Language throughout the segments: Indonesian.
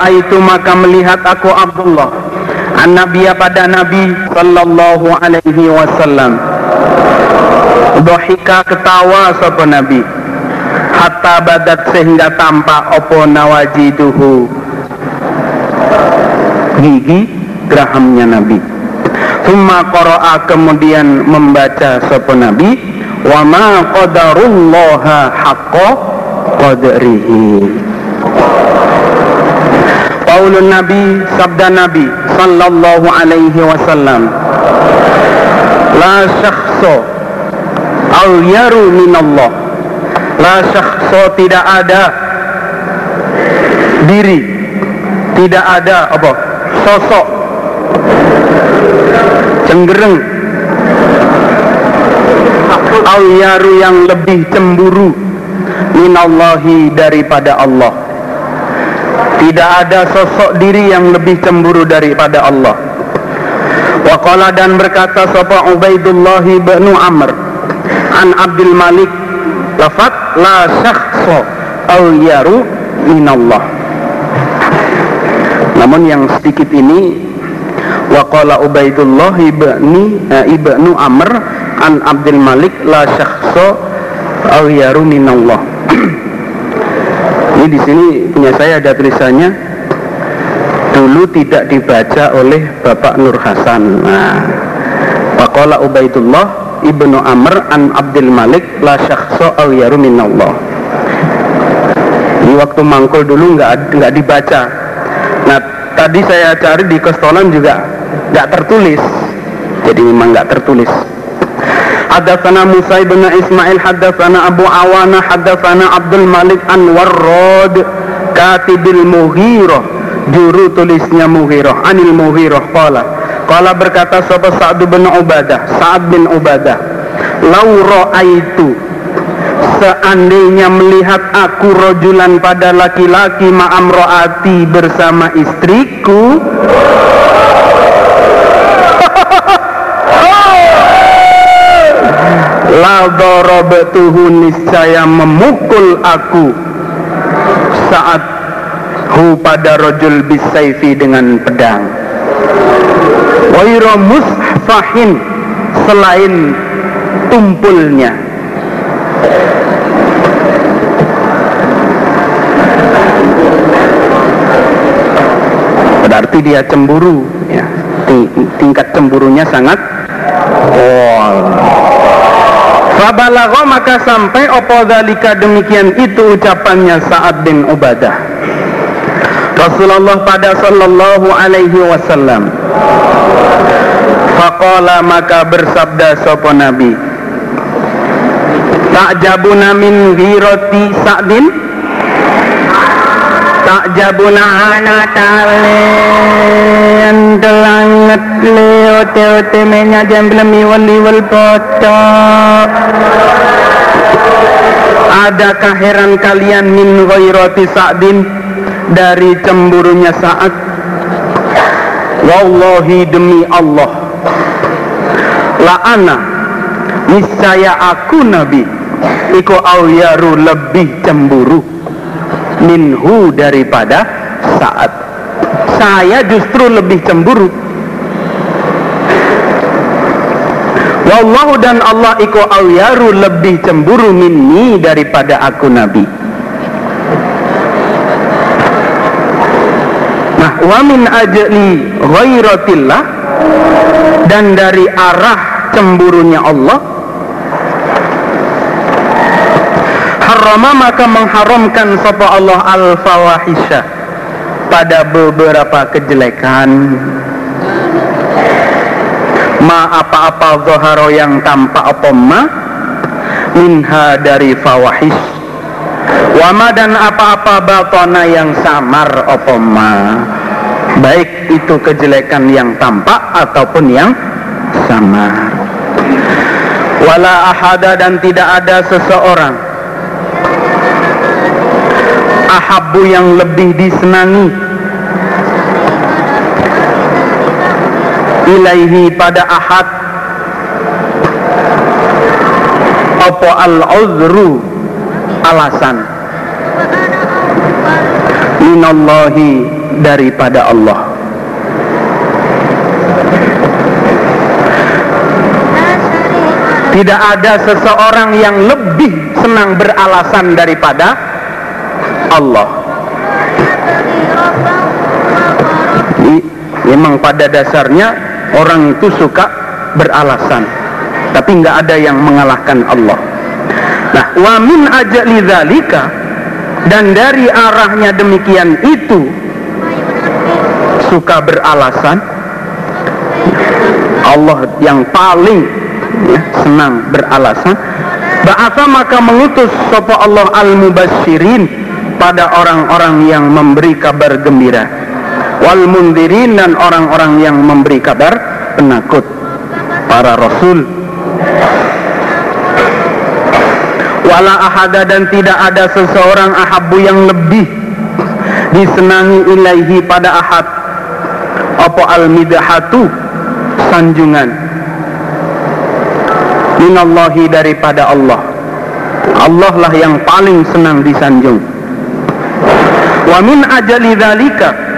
Fara'aitu maka melihat aku Abdullah an Nabiya pada Nabi sallallahu alaihi wasallam. Dohika ketawa sapa Nabi. Hatta badat sehingga tampak opo nawajiduhu. Gigi gerahamnya Nabi. Thumma qara'a kemudian membaca sapa Nabi Wa ma qadarullaha haqqa qadrihi Qaulun Nabi sabda Nabi sallallahu alaihi wasallam. La syakhso au yaru minallah La syakhso tidak ada diri. Tidak ada apa? Sosok. Cenggereng. Au yaru yang lebih cemburu minallahi daripada Allah tidak ada sosok diri yang lebih cemburu daripada Allah. Waqala dan berkata sapa Ubaidullah bin Amr an Abdul Malik lafat la syakhsa au yaru minallah. Namun yang sedikit ini waqala Ubaidullah ibni eh, ibnu Amr an Abdul Malik la syakhsa au yaru minallah ini di sini punya saya ada tulisannya dulu tidak dibaca oleh Bapak Nur Hasan. Nah, Waqala Ubaidullah ibnu Amr an Abdul Malik la syakhsa aw yaru minallah. Ini waktu mangkul dulu nggak nggak dibaca. Nah, tadi saya cari di Kostolan juga nggak tertulis. Jadi memang nggak tertulis. Hadatsana Musa bin Ismail hadatsana Abu Awana hadatsana Abdul Malik an Warrad katibil Mughirah juru tulisnya Mughirah anil Mughirah qala qala berkata sapa Sa'd bin Ubadah Sa'ad bin Ubadah lau ra'aitu seandainya melihat aku rojulan pada laki-laki ma'am ro'ati bersama istriku la darabtuhu niscaya memukul aku saat hu pada rojul bisaifi dengan pedang. Waira musfahin selain tumpulnya. Berarti dia cemburu ya. Tingkat cemburunya sangat oh Fabalagho maka sampai opo dalika demikian itu ucapannya Sa'ad bin Ubadah. Rasulullah pada sallallahu alaihi wasallam. Faqala maka bersabda sopo Nabi? Ta'jabuna min ghirati Sa'din Ta'jabuna ana talen Delanget leo teo temenya jamblemi wali wal poto Adakah heran kalian min ghairati Sa'din dari cemburunya Sa'ad? Wallahi demi Allah. La ana niscaya aku Nabi Iku awyaru lebih cemburu Minhu daripada Sa'ad Saya justru lebih cemburu Wallahu dan Allah iku awyaru lebih cemburu minni daripada aku Nabi. Nah, wa min ajli ghairatillah dan dari arah cemburunya Allah harama maka mengharamkan sapa Allah al fawahisha pada beberapa kejelekan. Ma apa-apa zoharo yang tampak apa ma? Minha dari fawahis. Wama dan apa-apa batona yang samar apa ma? Baik itu kejelekan yang tampak ataupun yang samar. Wala ahada dan tidak ada seseorang ahabu yang lebih disenangi. Ilaihi pada ahad. Apa al uzru alasan. Minallahi daripada Allah. Tidak ada seseorang yang lebih senang beralasan daripada Allah memang pada dasarnya orang itu suka beralasan tapi nggak ada yang mengalahkan Allah. Nah wa min ajali dzalika dan dari arahnya demikian itu suka beralasan Allah yang paling ya, senang beralasan. Ba'atha maka mengutus sopa Allah al-mubashirin pada orang-orang yang memberi kabar gembira wal mundirin dan orang-orang yang memberi kabar penakut. Para rasul. Wala ahada dan tidak ada seseorang ahabu yang lebih disenangi ilaihi pada ahad. Apa al-midhatu? Sanjungan. Minallahi daripada Allah. Allah lah yang paling senang disanjung. Wa min ajali dzalika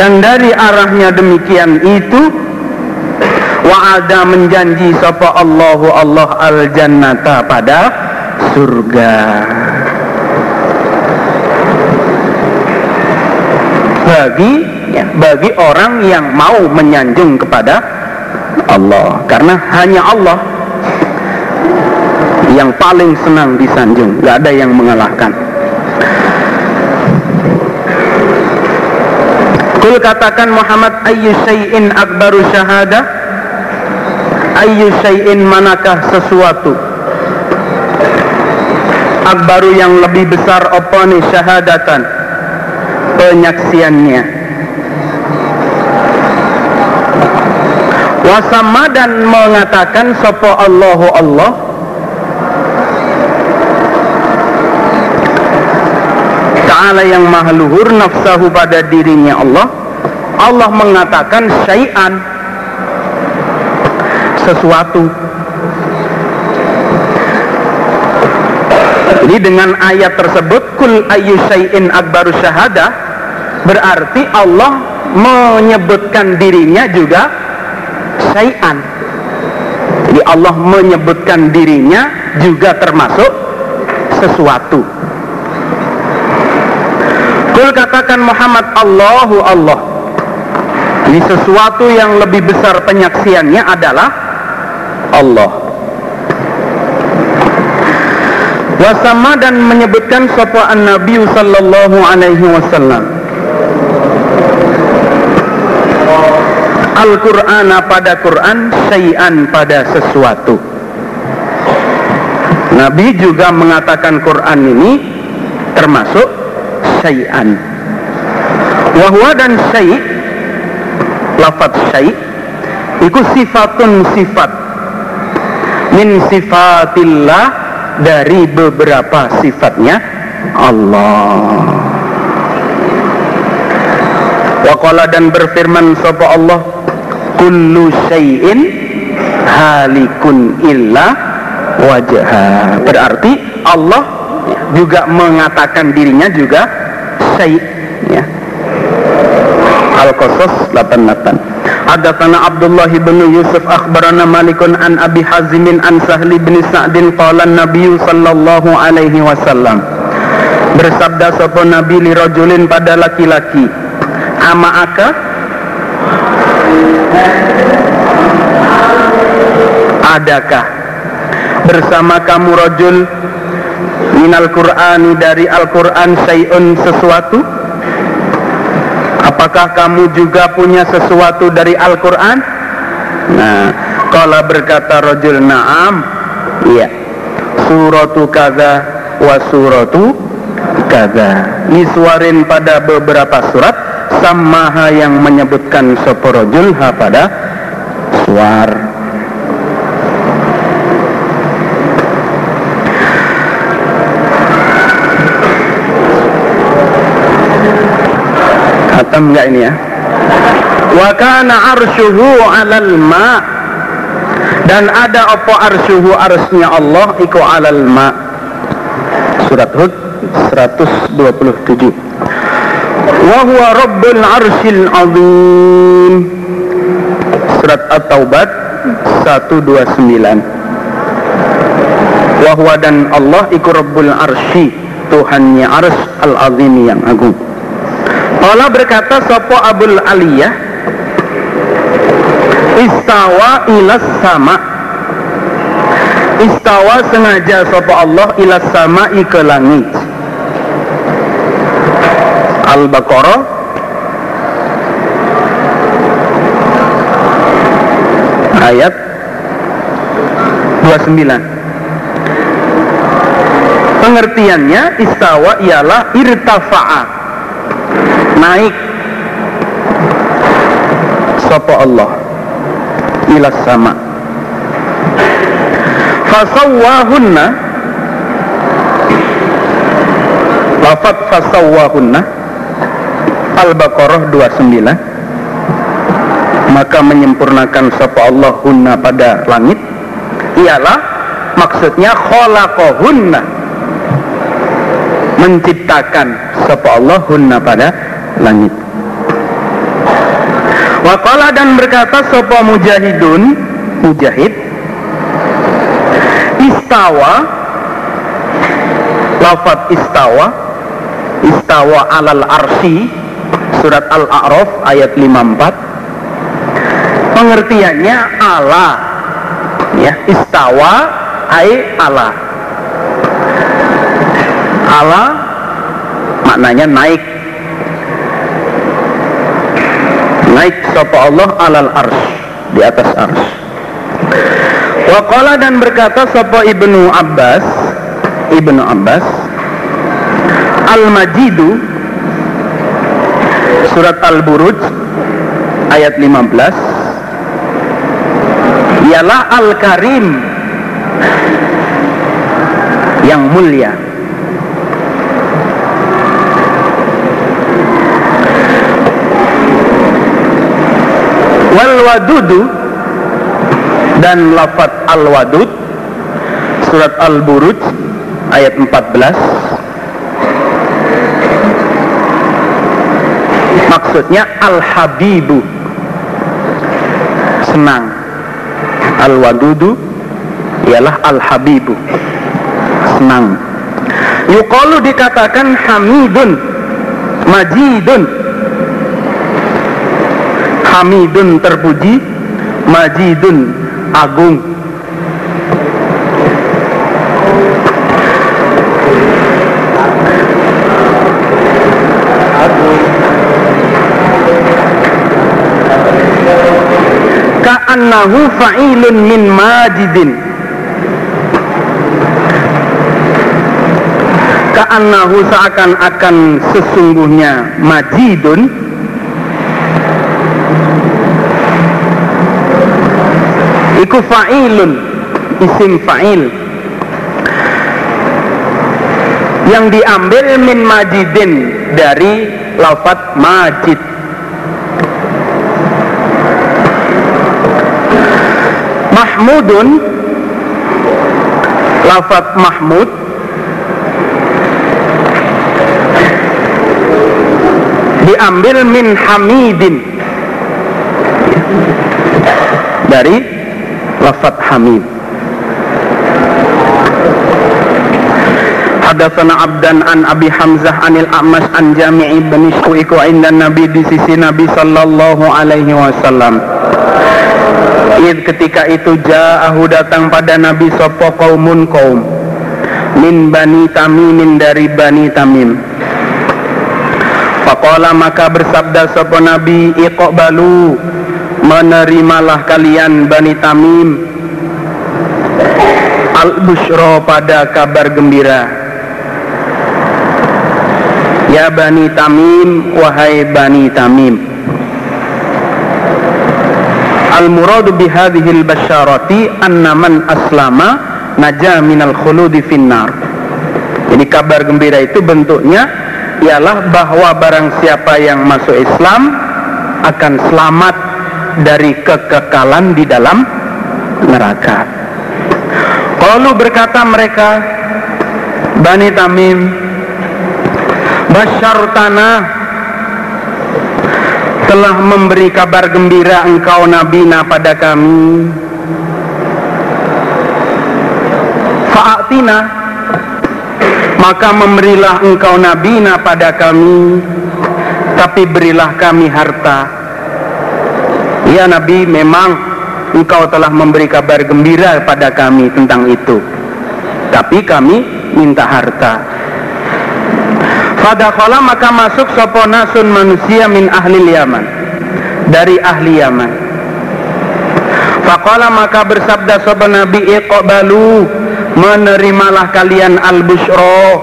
dan dari arahnya demikian itu wa'ada menjanji sapa Allahu Allah al jannata pada surga. Bagi ya, bagi orang yang mau menyanjung kepada Allah. Karena hanya Allah yang paling senang disanjung. Gak ada yang mengalahkan Kul katakan Muhammad ayyu syai'in akbaru syahadah ayyu syai'in manakah sesuatu? Akbaru yang lebih besar apa nih syahadatan? Penyaksiannya. Wasama dan mengatakan sopo Allahu Allah Ta'ala yang maha luhur nafsahu pada dirinya Allah. Allah mengatakan syai'an. Sesuatu. Jadi dengan ayat tersebut kul ayyu syai'in akbaru syahadah berarti Allah menyebutkan dirinya juga syai'an. Jadi Allah menyebutkan dirinya juga termasuk sesuatu kul katakan Muhammad Allahu Allah. Ini sesuatu yang lebih besar penyaksiannya adalah Allah. Wasama dan menyebutkan sopaan Nabi sallallahu alaihi wasallam. Al-Quran pada Quran syai'an pada sesuatu. Nabi juga mengatakan Quran ini termasuk syai'an wahwa dan syai' lafad syai' itu sifatun sifat. Min sifatillah dari beberapa sifatnya Allah. Waqala dan berfirman sapa Allah? Kullu syai'in halikun illa wajha berarti Allah juga mengatakan dirinya juga syai' ya Al-Qasas 88 Hadatsana Abdullah bin Yusuf akhbarana Malikun an Abi Hazim an Sahli bin Sa'din qala Nabi sallallahu alaihi wasallam. Bersabda sapa Nabi li rajulin pada laki-laki ama aka adakah? Bersama kamu rajul minal Qur'ani dari Al-Qur'an syai'un sesuatu apakah kamu juga punya sesuatu dari Al-Quran? Nah, kalau berkata rojul na'am, iya. Suratu kada wa suratu kada. Niswarin pada beberapa surat, samaha yang menyebutkan soporojul ha pada suar. Khatam enggak ini ya? Wa kana arsyuhu 'alal ma. Dan ada apa arsyuhu arsnya Allah? Iku 'alal ma. Surat Hud 127 wa huwa rabbul arsyil azim. Surat at-taubat 129 wa huwa dan Allah iku rabbul arsy Tuhannya ars al-azim yang agung Allah berkata sopo abul aliyah? Istawa ilas sama. Istawa sengaja sopo Allah ilas sama ke langit. Al-Baqarah? Ayat 29 pengertiannya istawa ialah irtafa'a naik. Sopo Allah? Ilas sama. Fasawwahunna. Lafat fasawwahunna. Al-Baqarah 29 maka menyempurnakan sapa Allah hunna pada langit. Ialah maksudnya khalaqahunna. Menciptakan sapa Allah hunna pada langit. Waqala dan berkata sapa mujahidun? Mujahid. Istawa. Lafat istawa. Istawa alal arsi. Surat al-a'raf ayat 54 pengertiannya ala. Ya istawa ai ala. Ala maknanya naik naik sapa Allah alal ars di atas ars Waqala dan berkata sapa Ibnu Abbas Ibnu Abbas Al-Majidu Surat Al-Buruj Ayat 15 Ialah Al-Karim Yang mulia Wal wadudu dan lafat al-wadud surat al-buruj ayat 14 maksudnya al-habibu senang. Al-wadudu ialah al-habibu senang. Yuqalu dikatakan hamidun majidun hamidun terpuji majidun agung. Ka'annahu fa'ilun min majidin. Ka'annahu seakan-akan sesungguhnya majidun fa'ilun. Isim fa'il. Yang diambil min majidin dari lafat majid. Mahmudun lafat mahmud. Diambil min hamidin. Dari lafat hamid Hadatsana Abdan an Abi Hamzah anil A'mas an Jami'i bin Syuiku inda Nabi di sisi Nabi sallallahu alaihi wasallam. Id ketika itu ja'ahu datang pada Nabi sopo kaumun kaum min bani tamimin dari bani tamim. Faqala maka bersabda sopo Nabi iqbalu menerimalah kalian Bani Tamim. Al-bushro pada kabar gembira. Ya Bani Tamim wahai Bani Tamim. Al-muradu bihadihil basyarati anna man aslama naja minal khuludi finnar. Jadi kabar gembira itu bentuknya ialah bahwa barang siapa yang masuk Islam akan selamat dari kekekalan di dalam neraka. Lalu berkata mereka, Bani Tamim Basyartana telah memberi kabar gembira engkau nabina pada kami. Fa'atina maka memberilah engkau nabina pada kami. Tapi berilah kami harta ya nabi memang engkau telah memberi kabar gembira pada kami tentang itu. Tapi kami minta harta. Fadakhala maka masuk sopo nasun manusia min ahli Yaman. Dari ahli Yaman. Faqala maka bersabda sopo Nabi iqbalu menerimalah kalian al bushro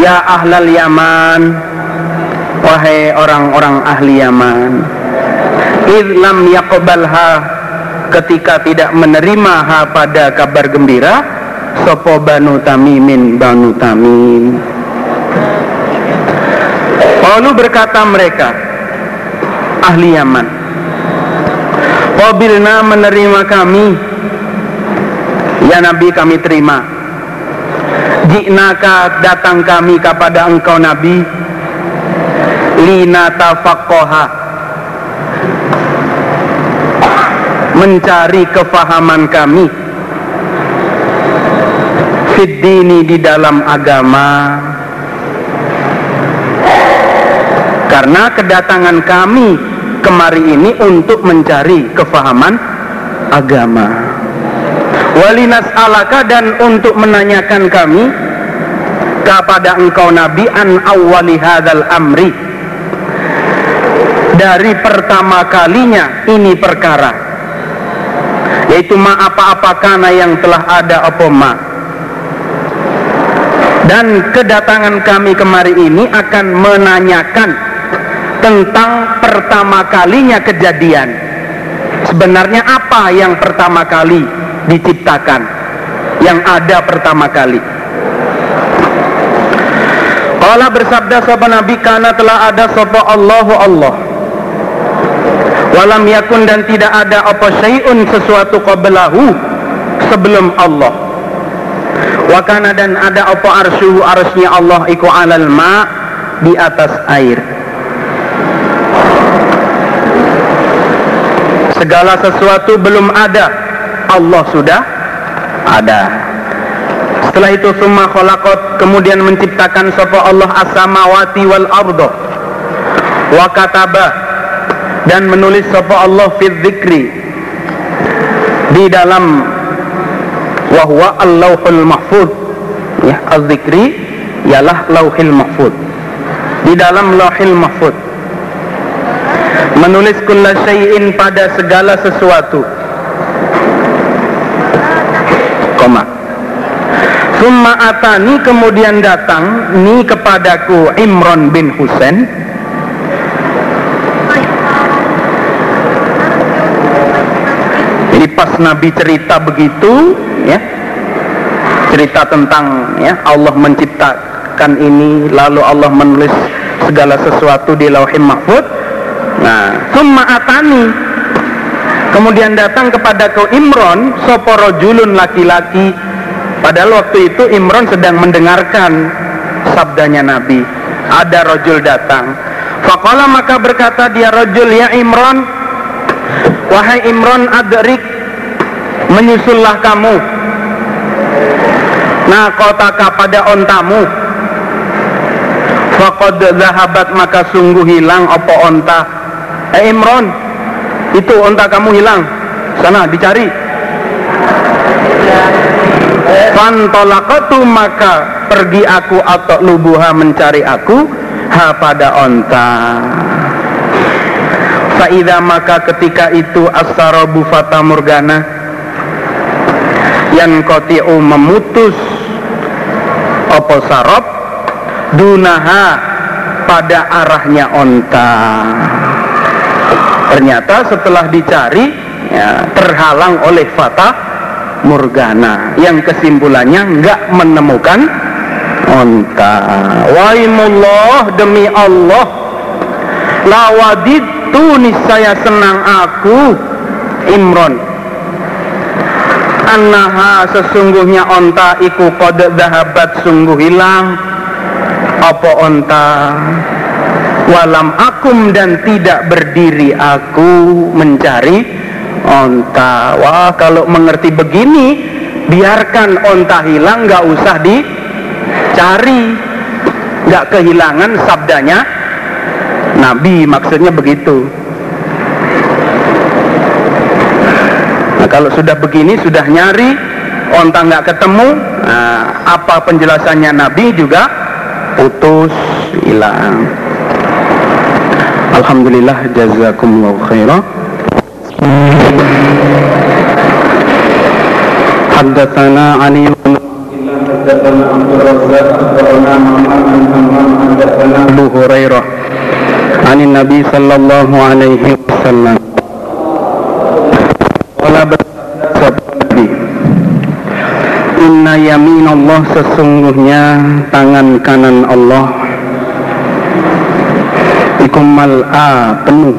ya ahlal Yaman wahai orang-orang ahli Yaman idlam yaqbalha. Ketika tidak menerima ha pada kabar gembira sopo banu tamimin banu tamim Lalu berkata mereka ahli Yaman Wabilna menerima kami? Ya Nabi kami terima. Jiknaka datang kami kepada engkau Nabi. Lina tafakkoha Mencari kefahaman kami. Fiddini di dalam agama. Karena kedatangan kami kemari ini untuk mencari kefahaman agama. Walinas alaka dan untuk menanyakan kami kepada engkau Nabi an awwali hadal amri. Dari pertama kalinya ini perkara yaitu ma apa-apa karena yang telah ada apa ma dan kedatangan kami kemari ini akan menanyakan tentang pertama kalinya kejadian. Sebenarnya apa yang pertama kali diciptakan? Yang ada pertama kali. Kala bersabda sahabat Nabi karena telah ada sopa Allahu Allah. Walam yakun dan tidak ada apa syai'un sesuatu qablahu sebelum Allah. Wakana dan ada apa arsyuhu arsnya Allah iku alal ma di atas air. segala sesuatu belum ada Allah sudah ada setelah itu summa khalaqat kemudian menciptakan sapa Allah as-samawati wal ardo wa kataba dan menulis sapa Allah fi dzikri. Di dalam wa huwa al-lauhul mahfuz. Ya az-zikri ialah lauhil mahfuz. Di dalam lauhil mahfuz. Menulis kulla syai'in pada segala sesuatu. Koma. Summa atani kemudian datang ni kepadaku Imron bin Husain Jadi pas Nabi cerita begitu ya cerita tentang ya Allah menciptakan ini lalu Allah menulis segala sesuatu di Lauhim Mahfud Nah, summa atani. Kemudian datang kepada kau Imron soporo julun laki-laki. Padahal waktu itu Imron sedang mendengarkan sabdanya Nabi. Ada rojul datang. Fakola maka berkata dia rojul ya Imron wahai Imron adrik menyusullah kamu nah kotaka pada ontamu Fakod zahabat maka sungguh hilang opo onta Eh Imron, itu onta kamu hilang. Sana dicari. Fantolakatu maka pergi aku atau lubuha mencari aku ha pada onta. Faida maka ketika itu asarobu fata morgana yang kotiu memutus opo sarop dunaha pada arahnya onta. Ternyata setelah dicari ya, terhalang oleh fata morgana yang kesimpulannya nggak menemukan onta. Waimullah demi Allah lawaditu niscaya senang aku Imron. Annaha sesungguhnya onta iku kode dahabat sungguh hilang. Apa onta? Walam akum dan tidak berdiri aku mencari onta. Wah kalau mengerti begini biarkan onta hilang nggak usah dicari. Nggak kehilangan sabdanya Nabi maksudnya begitu Nah, kalau sudah begini, sudah nyari, onta nggak ketemu, nah, apa penjelasannya Nabi juga putus, hilang. Alhamdulillah, jazakumullah khairah. حدثنا علي بن حدثنا عبد الرزاق Nabi sallallahu alaihi wasallam. Kala bersabda "Inna yamin Allah sesungguhnya tangan kanan Allah ikumal a penuh.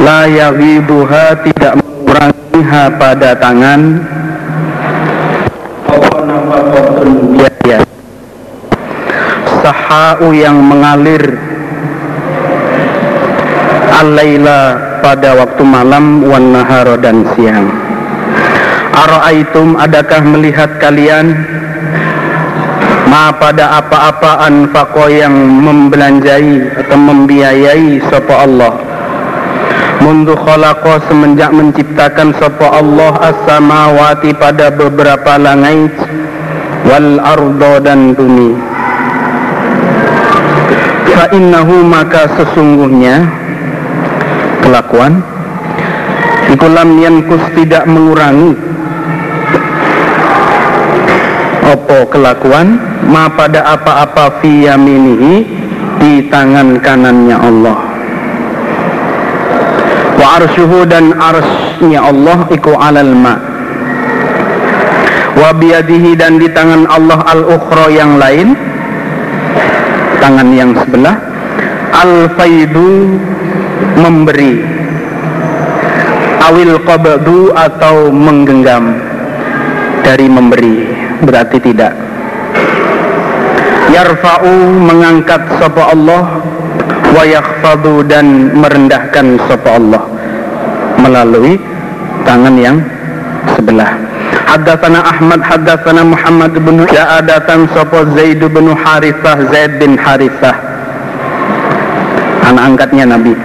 La yaghiduha tidak mengurangiha pada tangan." Iya, iya. Sahau yang mengalir Al-laila pada waktu malam Wan nahara dan siang. Ara'aitum adakah melihat kalian? Ma pada apa-apa anfaqo yang membelanjai atau membiayai sopa Allah? Mundu khalaqo semenjak menciptakan sopa Allah as-samawati pada beberapa langit Wal ardo dan bumi. Fa innahu maka sesungguhnya Kelakuan. Ikulam yankus tidak mengurangi. Opo kelakuan? Ma pada apa-apa fi yaminihi di tangan kanannya Allah. Wa arsyuhu dan arsnya Allah iku alal ma. Wa biyadihi dan di tangan Allah al ukhra yang lain. Tangan yang sebelah. Al faidu memberi awil qabdu atau menggenggam dari memberi. Berarti tidak. Yarfa'u mengangkat sapa Allah. Wa yakhfadu dan merendahkan sapa Allah. Melalui tangan yang sebelah. Haddatsana Ahmad haddatsana Muhammad bin Ja'adatan sapa Zaid bin Harithah Zaid bin Harithah. Anak angkatnya Nabi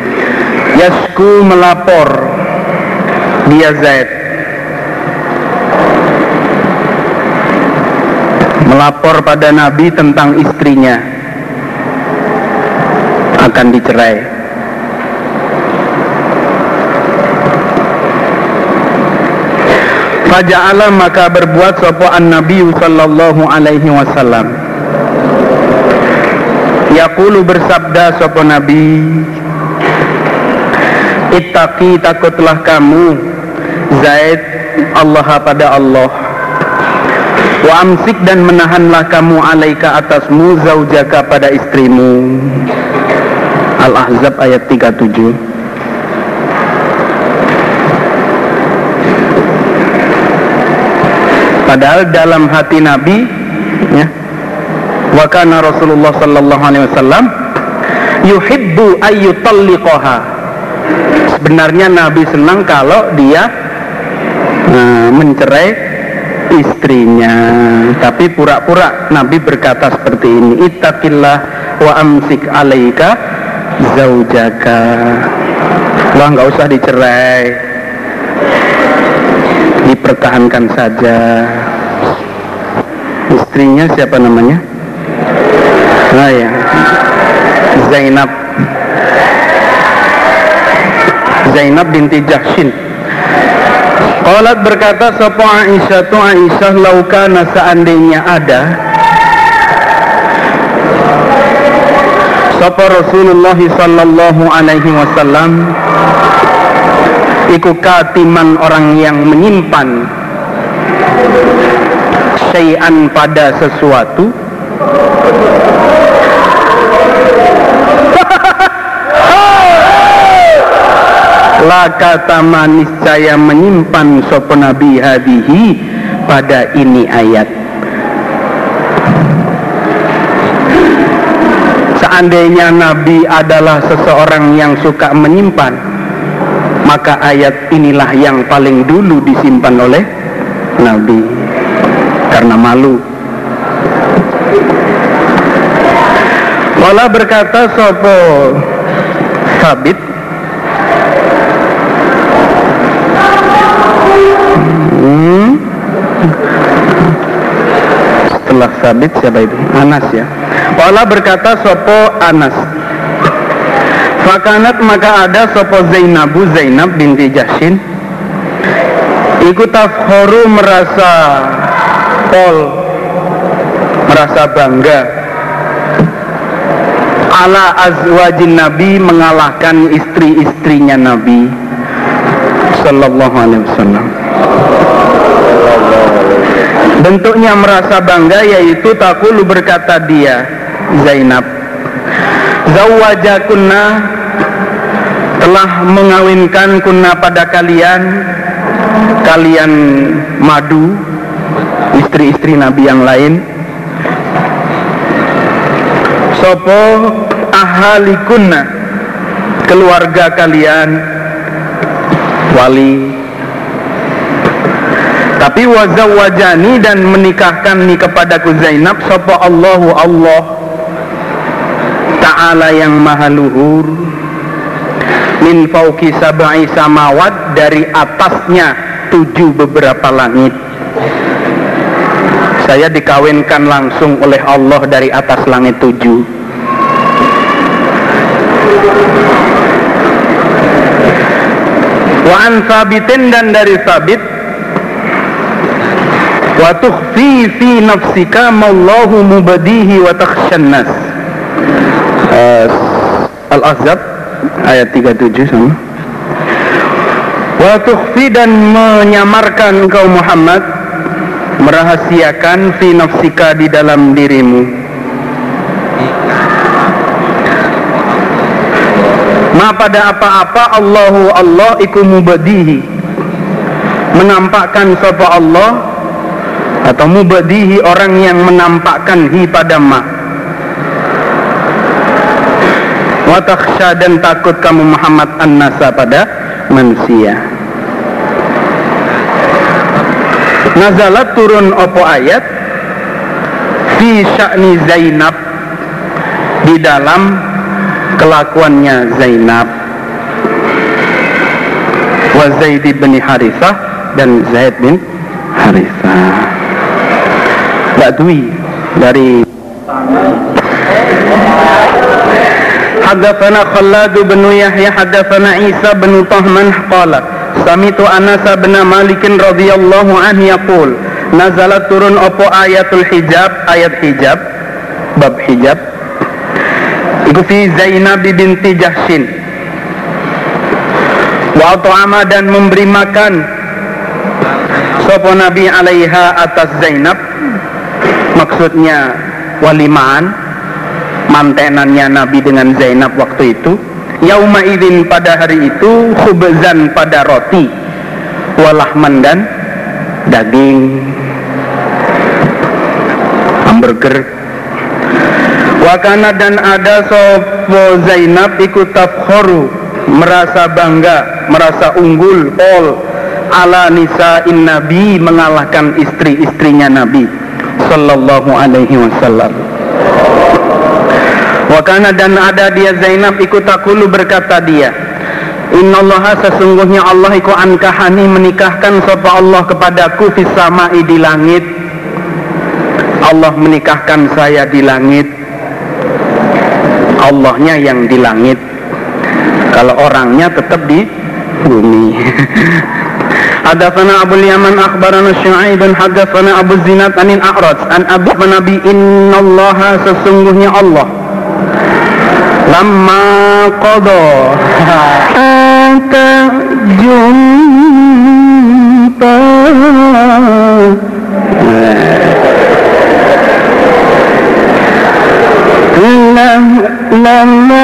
Yasku melapor dia Zaid melapor pada Nabi tentang istrinya akan dicerai. Faja'ala maka berbuat sopoan Nabi sallallahu alaihi wasallam. Yaqulu bersabda sopo Nabi Ittaqi takutlah kamu Zaid Allah pada Allah Wa amsik dan menahanlah kamu alaika atasmu zaujaka pada istrimu. Al-Ahzab ayat 37. Padahal dalam hati Nabi ya, wa kana Rasulullah sallallahu alaihi wasallam yuhibbu ayyutalliqaha. Sebenarnya Nabi senang kalau dia uh, mencerai istrinya. Tapi pura-pura Nabi berkata seperti ini ittaqillah wa amsik alaika zaujaka. Lah nggak usah dicerai. Dipertahankan saja. Istrinya siapa namanya? Nah ya. Zainab Zainab binti Jahshin. Qalat berkata Sopo Aisyah tu Aisyah laukana seandainya ada? Sopo Rasulullah sallallahu alaihi wasallam Iku katiman orang yang menyimpan Syai'an pada sesuatu laka tamanis saya menyimpan sopo nabi hadihi pada ini ayat. Seandainya nabi adalah seseorang yang suka menyimpan maka ayat inilah yang paling dulu disimpan oleh nabi. Karena malu. Wala berkata sopo sabit Setelah sabit siapa itu? Anas ya. Wala berkata sopo Anas. Fakanat maka ada sopo Zainabu Zainab binti Jashin Iku tafhoru merasa pol Merasa bangga. Ala azwajin Nabi mengalahkan istri-istrinya Nabi. Sallallahu alaihi wasallam Bentuknya merasa bangga yaitu takulu berkata dia Zainab Zawajakunna telah mengawinkan kunna pada kalian kalian madu istri-istri Nabi yang lain. Sopo ahalikunna keluarga kalian wali tapi wazawajani dan menikahkan ni kepadaku Zainab Sopo Allahu Allah Ta'ala yang maha luhur. Min fauki sab'i samawat Dari atasnya tujuh beberapa langit. Saya dikawinkan langsung oleh Allah dari atas langit tujuh. Wa an sabitin dan dari sabit wa tukhfi fi nafsika mallahu mubadihi wa takhshan nas uh, Al-Ahzab ayat 37 sama wa tukhfi dan menyamarkan kau Muhammad merahasiakan fi nafsika di dalam dirimu. ma pada apa-apa Allahu Allah iku mubadihi menampakkan sapa Allah atau mubadihi orang yang menampakkan hi pada ma. Wa dan takut kamu Muhammad an-nasa pada manusia. Nazalat turun opo ayat. Fi sya'ni Zainab. Di dalam kelakuannya Zainab. Wa Zaid bin Harithah dan Zaid bin Harithah Badwi dari Hadatsana Khallad bin Yahya hadatsana Isa bin Tahman qala Samitu Anas bin Malik radhiyallahu anhu yaqul nazalat turun opo ayatul hijab? Ayat hijab bab hijab. Itu fi Zainab binti Jahshin. Wa ta'ama dan memberi makan. Sopo Nabi alaiha atas Zainab maksudnya walimaan mantenannya Nabi dengan Zainab waktu itu yauma idin pada hari itu khubzan pada roti walahman dan daging hamburger. Wakana dan ada sopo Zainab ikut tafkhoru merasa bangga merasa unggul pol ala nisa in nabi mengalahkan istri-istrinya nabi sallallahu alaihi wasallam. Wakana dan ada dia Zainab ikut takulu berkata dia Innallaha sesungguhnya Allah iku ankahani menikahkan sapa Allah kepadaku fis sama'i di langit. Allah menikahkan saya di langit. Allahnya yang di langit. Kalau orangnya tetap di bumi Abu Yaman akhbarana Syu'aib bin hadatsana Abu Zinad anil A'raj an Abu Nabi innallaha sesungguhnya Allah lamma qada anta jumpa lama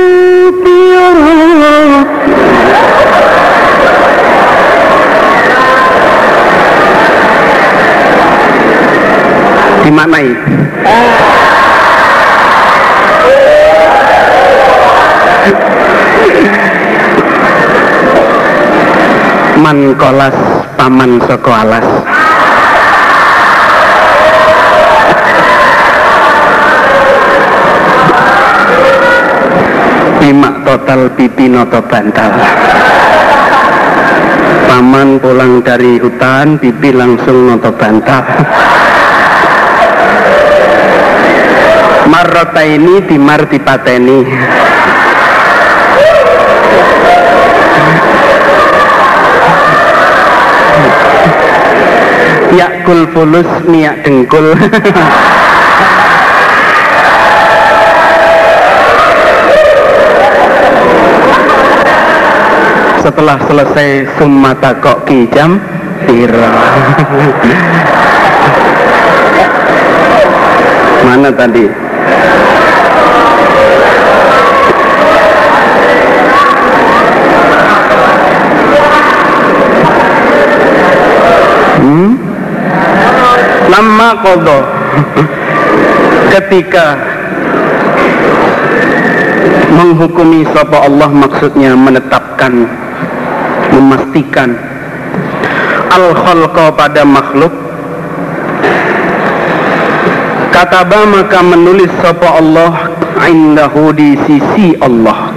dimaknai. Man kolas paman soko alas pimak total pipi noto bantal. Paman pulang dari hutan pipi langsung noto bantal. Marrota ini timar dipateni. Yakul fulus miak dengkul setelah selesai sumata kok kijam pira. Mana tadi? Hmm? lama kodo ketika menghukumi sapa Allah maksudnya menetapkan memastikan al khalqa pada makhluk. Kataba maka menulis sapa Allah indahu di sisi Allah.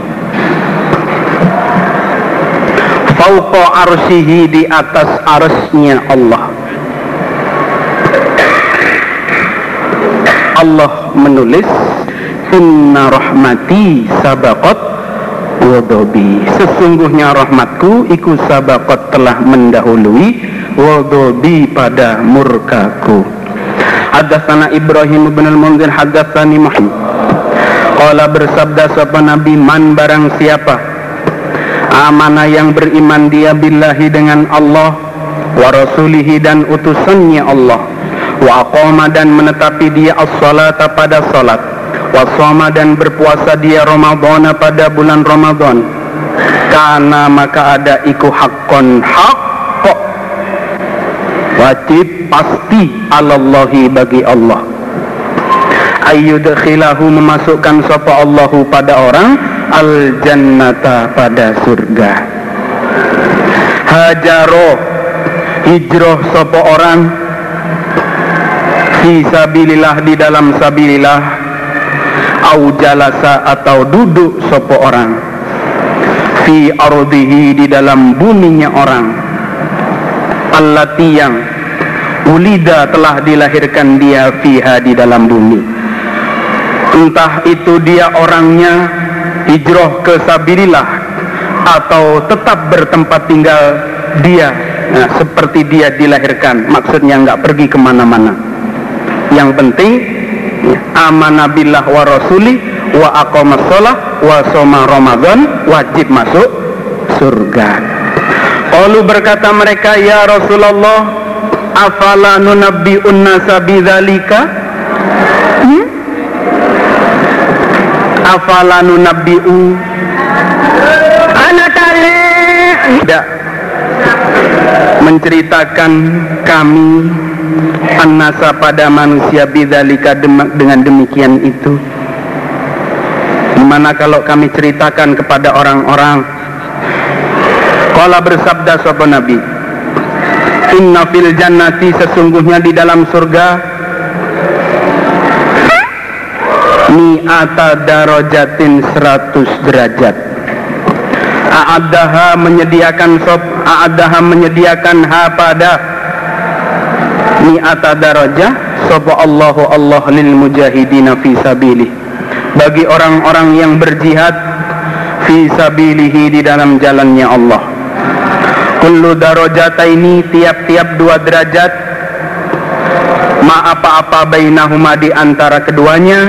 Fauqa arsihi di atas arsnya Allah. Allah menulis inna rahmati sabaqat wadobi. Sesungguhnya rahmatku iku sabaqat telah mendahului wadobi pada murkaku. Hadatsana Ibrahim bin al-Munzir hadatsani Muhammad. Qala bersabda sapa Nabi man barang siapa amana yang beriman dia billahi dengan Allah wa rasulihi dan utusannya Allah. Wa aqama dan menetapi dia as-salata pada salat wa shoma dan berpuasa dia Ramadan pada bulan Ramadan. Karena maka ada iku hakkon hak wajib pasti alallahi bagi Allah. Ayyudkhilahu memasukkan sapa Allahu pada orang al jannata pada surga. Hajaro hijrah sapa orang fi sabilillah di dalam sabilillah au jalasa atau duduk sapa orang. Fi ardihi di dalam buminya orang. Allati yang ulida telah dilahirkan dia fiha di dalam bumi. Entah itu dia orangnya hijrah ke sabilillah atau tetap bertempat tinggal dia nah, seperti dia dilahirkan. Maksudnya nggak pergi ke mana-mana. Yang penting amanah billah wa rasuli wa aqamas wa soma ramadan wajib masuk surga. Lalu berkata mereka ya Rasulullah afala nunabbi'un nasa bidzalika hmm? afalanu nabiu anak tali. Tidak. Menceritakan kami annasa pada manusia bidzalika dengan demikian itu. Gimana kalau kami ceritakan kepada orang-orang Kala bersabda sopan Nabi Inna fil jannati sesungguhnya di dalam surga Mi'ata darajatin seratus derajat. A'adaha menyediakan sop A'adaha menyediakan ha pada Mi'ata darajah Sopa Allahu Allah lil mujahidina fi sabilih. Bagi orang-orang yang berjihad Fi sabilihi di dalam jalannya Allah. Kullu ini tiap-tiap dua derajat ma apa-apa bainahuma di antara keduanya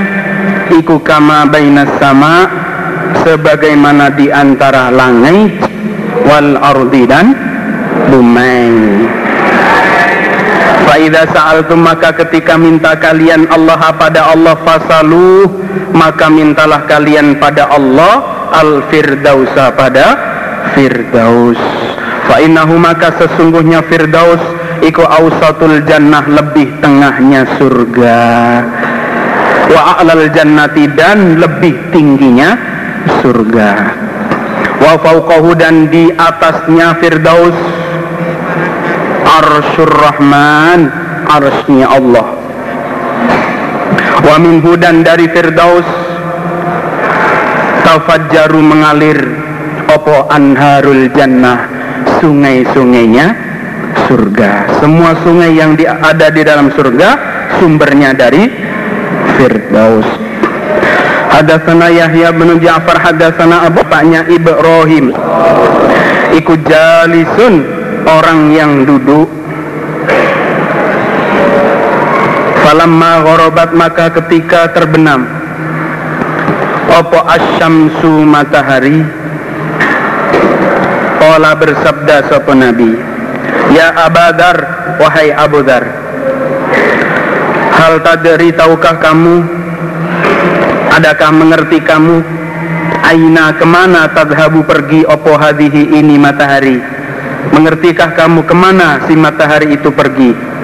iku kama bainas sama sebagaimana di antara langit wal ardi dan bumi Faida sa'altum maka ketika minta kalian Allah pada Allah fasalu maka mintalah kalian pada Allah al firdausa pada firdaus. Fa innahu maka sesungguhnya firdaus iku ausatul jannah lebih tengahnya surga. Wa a'lal jannati dan lebih tingginya surga. Wa fauqahu dan di atasnya firdaus arsyur rahman arsnya Allah wa minhu dan dari firdaus tafajjaru mengalir opo anharul jannah sungai-sungainya surga. Semua sungai yang di, ada di dalam surga sumbernya dari Firdaus. Hadatsana Yahya bin Ja'far hadatsana bapaknya Ibrahim. Ikut jalisun orang yang duduk. Falamma gharabat maka ketika terbenam Opo asyamsu matahari? Qala bersabda sapa Nabi Ya Abadar wahai Abu Dar Hal tadri tahukah kamu? Adakah mengerti kamu? Aina ke mana tadhabu pergi? Opo hadihi ini matahari Mengertikah kamu ke mana si matahari itu pergi?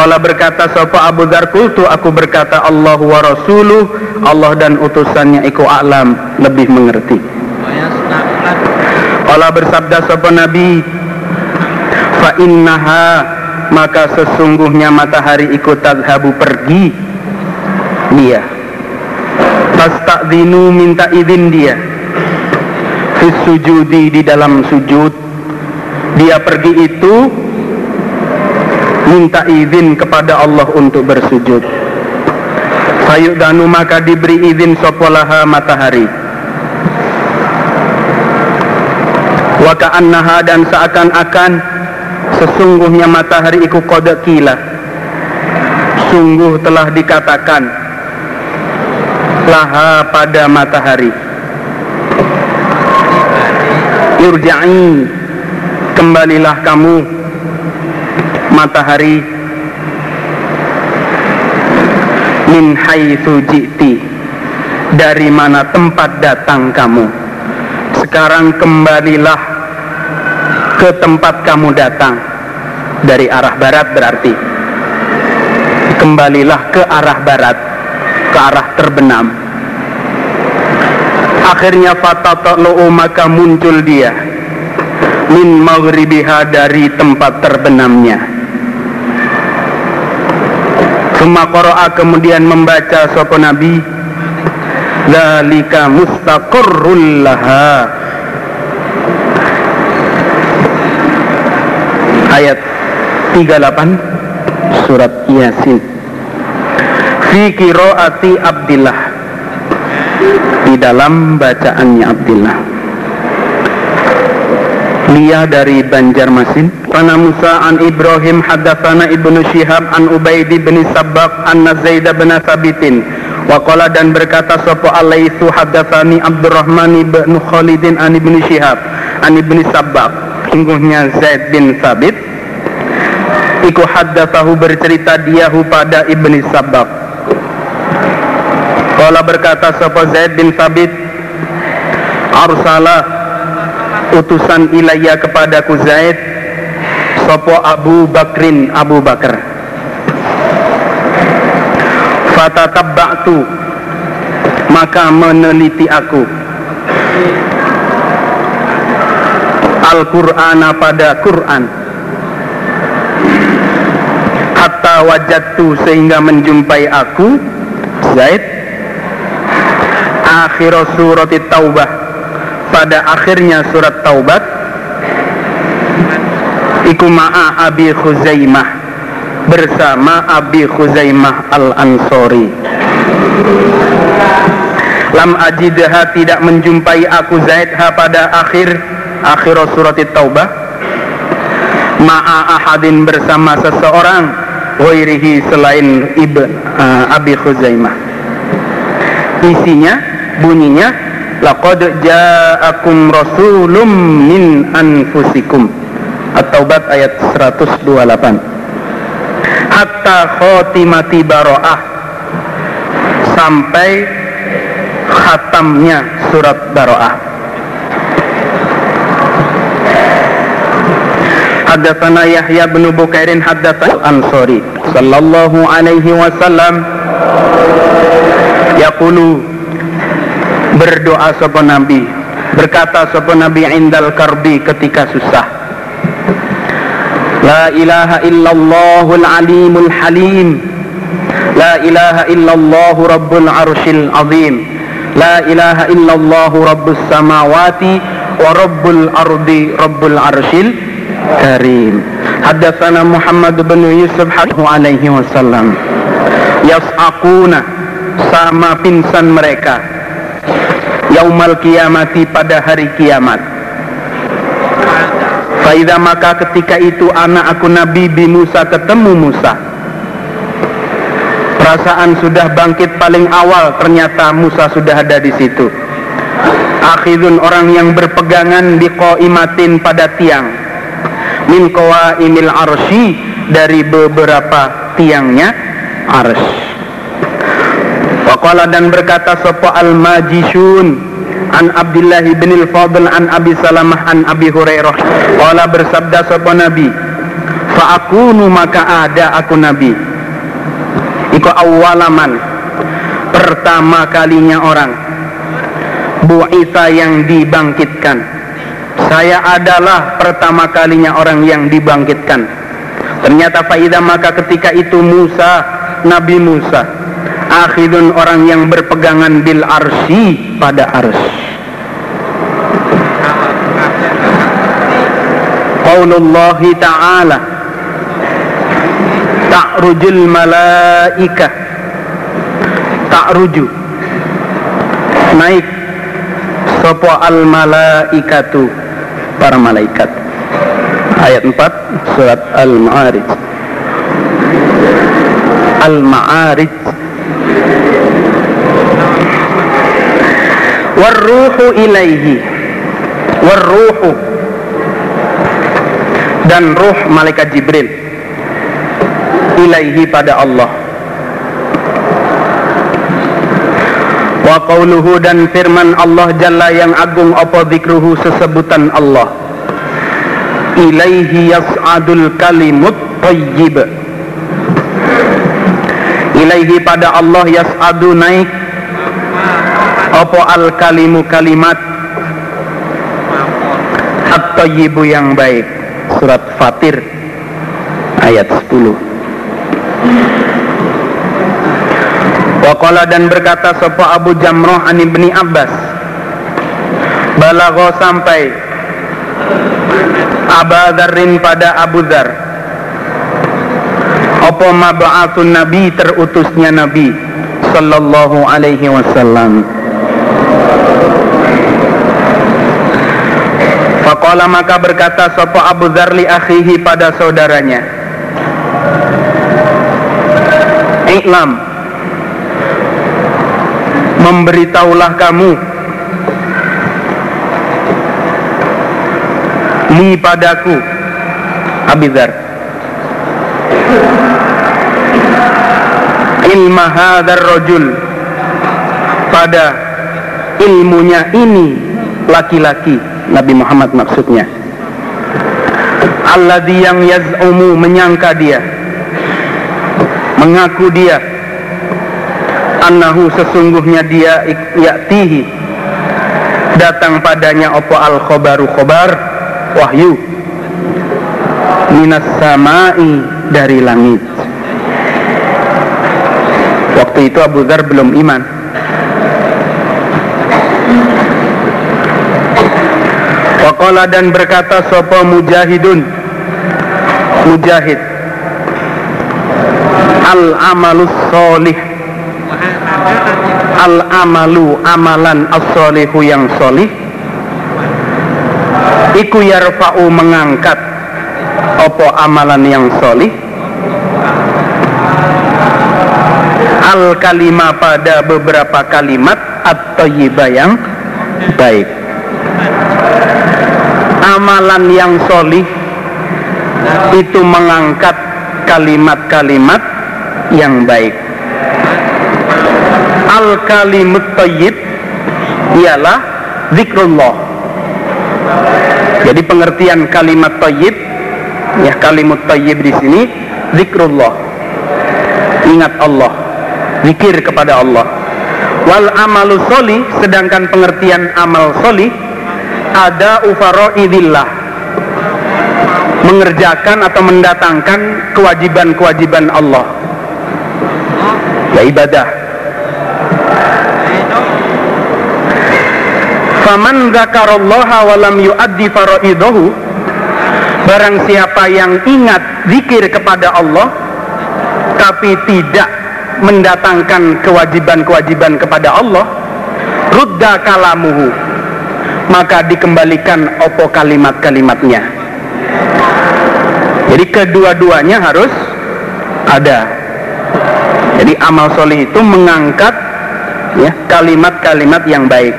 Kala berkata sapa Abu Dar kultu aku berkata Allah wa rasuluh. Allah dan utusannya iku alam lebih mengerti. Allah bersabda sapa Nabi fa innaha maka sesungguhnya matahari ikut tadhabu pergi. Dia. Fasta'dinu minta izin dia. Fis sujudi di dalam sujud Dia pergi itu Minta izin kepada Allah untuk bersujud. Danu maka diberi izin sopolaha matahari. Wa ka'annaha dan seakan-akan sesungguhnya matahari iku qad kila sungguh telah dikatakan laha pada matahari. Irja'i kembalilah kamu matahari min haitsu ji'ti dari mana tempat datang kamu. Sekarang kembalilah ke tempat kamu datang. Dari arah barat berarti. Kembalilah ke arah barat ke arah terbenam. Akhirnya fatatlu maka muncul dia min maghribiha dari tempat terbenamnya. Suma kemudian membaca sopo Nabi Zalika mustaqarrul laha. Ayat 38 surat Yasin. Fi qiraati Abdillah. Di dalam bacaannya Abdillah Lia dari Banjarmasin. Kana Musa an Ibrahim hadatsana Ibnu Syihab an Ubaid bin Sabbaq an Zaid bin Sabitin Waqala dan berkata sapa alaihi hadatsani Abdurrahman bin Khalidin an Ibnu Syihab an Ibnu Sabbaq. Sungguhnya Zaid bin Sabit iku haddatsahu bercerita diahu pada Ibni Sabak Kala berkata sapa Zaid bin Thabit Arsala utusan ilayya kepadaku Zaid Sopo Abu Bakrin Abu Bakar. Fatatabba'tu Maka meneliti aku. Al-Qur'ana pada Quran. Hatta wajadtu sehingga menjumpai aku Zaid. Akhir surat Taubah Pada akhirnya surat Taubat Iku ma'a Abi Khuzaimah Bersama Abi Khuzaimah Al-Ansori. Lam ajidha tidak menjumpai aku Zaid ha pada akhir akhir surat Taubah ma'a ahadin bersama seseorang wairihi selain ibn uh, Abi Khuzaimah. Isinya bunyinya laqad ja'akum rasulum min anfusikum. At-Taubat ayat 128 hatta khotimati baro'ah. Sampai khatamnya surat baro'ah. Haddatsana Yahya bin Bukairin haddatsana Ansori sallallahu alaihi wasallam. Yaqulu berdoa sapa nabi berkata sapa nabi indal karbi ketika susah. La ilaha illallahul alimul halim. La ilaha illallahu rabbul arshil azim. La ilaha illallahu rabbus samawati wa rabbul ardi rabbul arshil karim. Haddatsana Muhammad bin Yusuf alaihi wasallam. Yas'aquna sama pinsan mereka yaumal kiamati pada hari kiamat. Faida maka ketika itu anak aku Nabi bi Musa ketemu Musa. Perasaan sudah bangkit paling awal ternyata Musa sudah ada di situ. Akhidun orang yang berpegangan di imatin pada tiang. Min qawaimil arsy dari beberapa tiangnya ars. Waqala dan berkata sapa al-majishun an Abdullah bin al-Fadl an Abi Salamah an Abi Hurairah. Qala bersabda sapa Nabi fa akunu maka ada aku Nabi. Iku awalaman pertama kalinya orang. Bu'isa yang dibangkitkan. Saya adalah pertama kalinya orang yang dibangkitkan. Ternyata faidah maka ketika itu Musa Nabi Musa akhirun orang yang berpegangan bil arsi pada ars Qaulullahi ta'ala ta'rujul malaika ta'ruju naik sopo al malaikatu para malaikat. Ayat 4 surat Al-Ma'arij. Al-Ma'arij. Warruhu ilaihi. Warruhu dan ruh malaikat Jibril ilaihi pada Allah. Wa qauluhu dan firman Allah Jalla yang agung apa zikruhu sesebutan Allah. Ilaihi yas'adul kalimut tayyib. Ilaihi pada Allah yas'adu naik apa al kalimu kalimat. At-tayyibu yang baik surat Fatir ayat 10 Waqala dan berkata sopa Abu Jamroh an ibni Abbas? Balagho sampai Abadarin pada Abu Dhar Apa mab'atun Nabi terutusnya Nabi Sallallahu alaihi wasallam Faqala maka berkata sopa Abu Dhar li akhihi pada saudaranya? Iklam memberitahulah kamu. Li padaku. Abidar ilma hadar rojul pada ilmunya ini laki-laki Nabi Muhammad maksudnya. Alladhi yang yaz'umu menyangka dia. Mengaku dia. Annahu sesungguhnya dia yaktihi datang padanya opo al khobaru khobar wahyu. Minas samai dari langit. Waktu itu Abu Dhar belum iman Waqala dan berkata sopo mujahidun? Mujahid. Al amalus solih. Al amalu amalan as yang solih. Iku yarfa'u mengangkat Opo amalan yang solih. Al kalimah pada beberapa kalimat Atau yang baik amalan yang solih itu mengangkat kalimat-kalimat yang baik. Al kalimut tayyib ialah zikrullah. Jadi pengertian kalimat tayyib ya kalimat tayyib di sini zikrullah. Ingat Allah zikir kepada Allah. Wal amalu soli sedangkan pengertian amal soli ada ufaroidillah mengerjakan atau mendatangkan kewajiban-kewajiban Allah. Ya ibadah. Faman zakarallaha walam yuaddi faraidahu barang siapa yang ingat zikir kepada Allah tapi tidak mendatangkan kewajiban-kewajiban kepada Allah rudda kalamuhu maka dikembalikan opo kalimat-kalimatnya jadi kedua-duanya harus ada. Jadi amal soleh itu mengangkat ya kalimat-kalimat yang baik.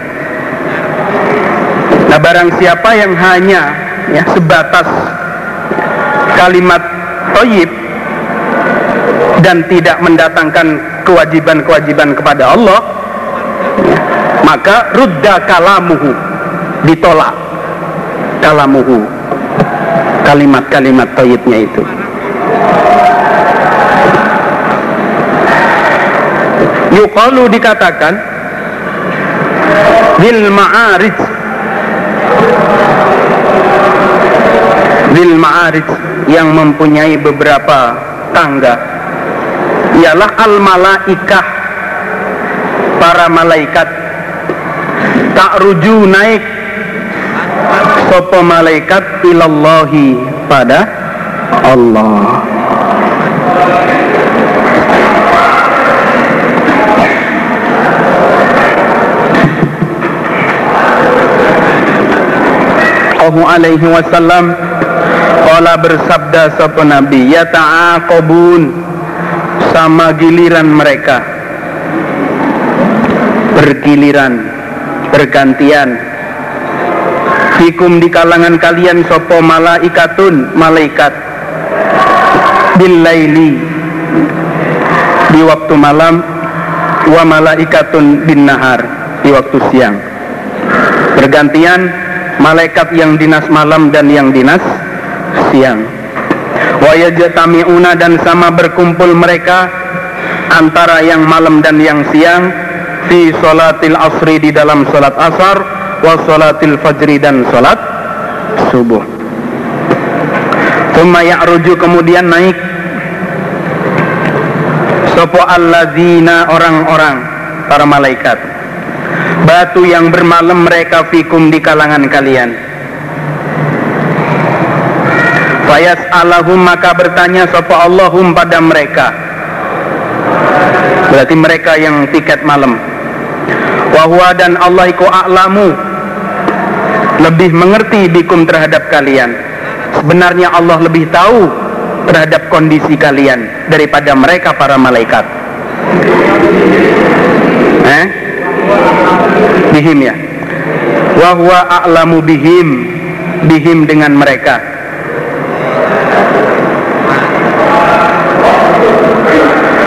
Nah barang siapa yang hanya ya sebatas kalimat toyib dan tidak mendatangkan kewajiban-kewajiban kepada Allah ya, maka rudda kalamuhu ditolak kalamuhu kalimat-kalimat toyibnya itu. Yukalu dikatakan bil ma'arij. Bil ma'arij yang mempunyai beberapa tangga. Ialah al malaikah para malaikat. Tak ruju naik sopo malaikat ilallahi pada Allah? Allahu alaihi wasallam Kala bersabda sopo nabi Ya ta'aqobun Sama giliran mereka. Bergiliran Bergantian fikum di kalangan kalian sopo malaikatun malaikat. Billaili. Di waktu malam wa malaikatun bin nahar di waktu siang. Bergantian malaikat yang dinas malam dan yang dinas siang. Wa yajtami'una dan sama berkumpul mereka antara yang malam dan yang siang fi salatil asri di dalam salat asar wa salatil fajri dan salat subuh. Thumma ya'ruju kemudian naik. Sopo alladzina orang-orang para malaikat. Batu yang bermalam mereka fikum di kalangan kalian. Fayas Allahum maka bertanya sopo Allahum pada mereka? Berarti mereka yang tiket malam. Wahwa dan Allah iku a'lamu lebih mengerti bikum terhadap kalian. Sebenarnya Allah lebih tahu terhadap kondisi kalian daripada mereka para malaikat. Eh? Bihim ya. Wahwa a'lamu bihim bihim dengan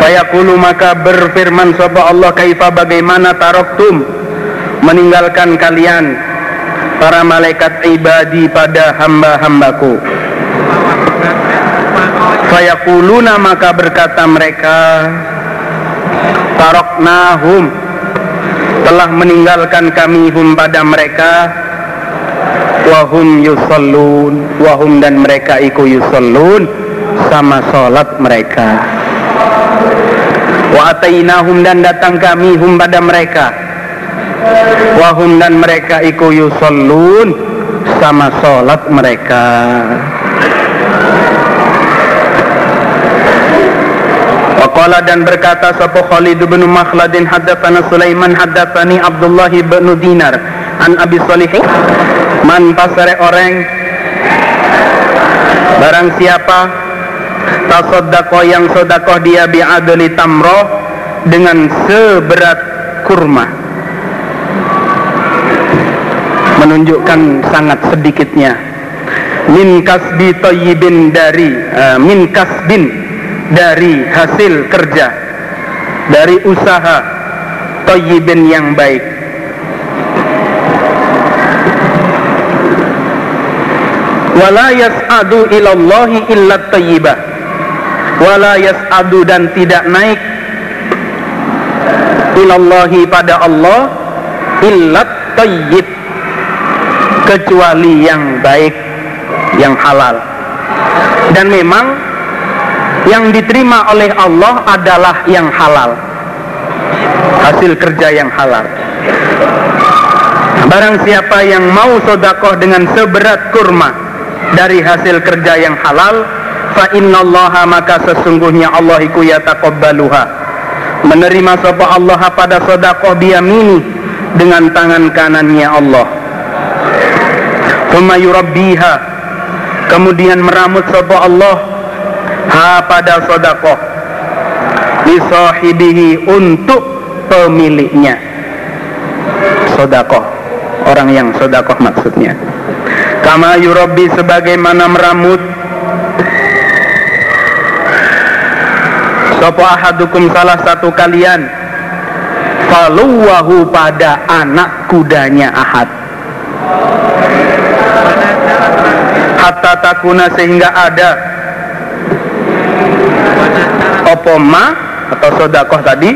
Fayaqulu maka berfirman sapa Allah kaifa bagaimana taroktum meninggalkan kalian para malaikat ibadi pada hamba-hambaku. Fayaquluna maka berkata mereka taroknahum. Telah meninggalkan kami hum pada mereka. Wahum yusallun. Wahum dan mereka iku yusallun. Sama sholat mereka. Wa atainahum dan datang kami hum pada mereka wahum dan mereka iku yusallun sama sholat mereka. Waqala dan berkata sapa Khalid bin Makhladin haddatsana Sulaiman haddatsani Abdullah bin Dinar an Abi Salih. Man pasare orang barang siapa tasodakoh yang sodakoh dia bi'adli tamroh dengan seberat kurma menunjukkan sangat sedikitnya. Min kasbi toyibin dari uh, min kasbin dari hasil kerja dari usaha toyibin yang baik. Wala yas'adu ilallahi illa tayyibah wala yas'adu dan tidak naik ilallahi pada Allah illa tayyib kecuali yang baik yang halal. Dan memang yang diterima oleh Allah adalah yang halal. Hasil kerja yang halal. Barang siapa yang mau sodakoh dengan seberat kurma dari hasil kerja yang halal fa innallaha maka sesungguhnya Allah iku yataqabbaluha. Menerima sapa Allah pada sedekah biyamini dengan tangan kanannya Allah thumma yurabbiha. Kemudian meramut sapa Allah. Ha pada sedekah li untuk pemiliknya. Sedekah orang yang sedekah maksudnya. Kama yurabbi sebagaimana meramut. Sopo ahadukum salah satu kalian. Faluwahu pada anak kudanya ahad takuna sehingga ada Opoma atau sodakoh tadi?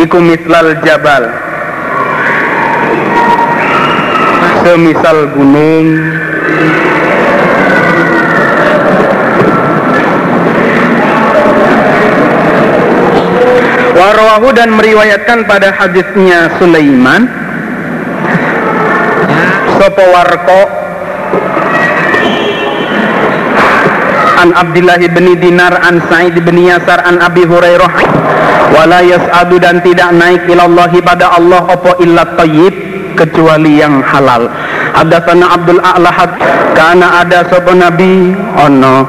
Iku mislal jabal. Semisal gunung. Warwahu dan meriwayatkan pada hadisnya Sulaiman. Sopo warko An Abdullah bin Dinar An Sa'id bin Yasar An Abi Hurairah. Wala yas'adu dan tidak naik ilallahi pada Allah Opo illa tayyib kecuali yang halal. Hadatsana Abdul A'la karena ada sapa nabi? Ono.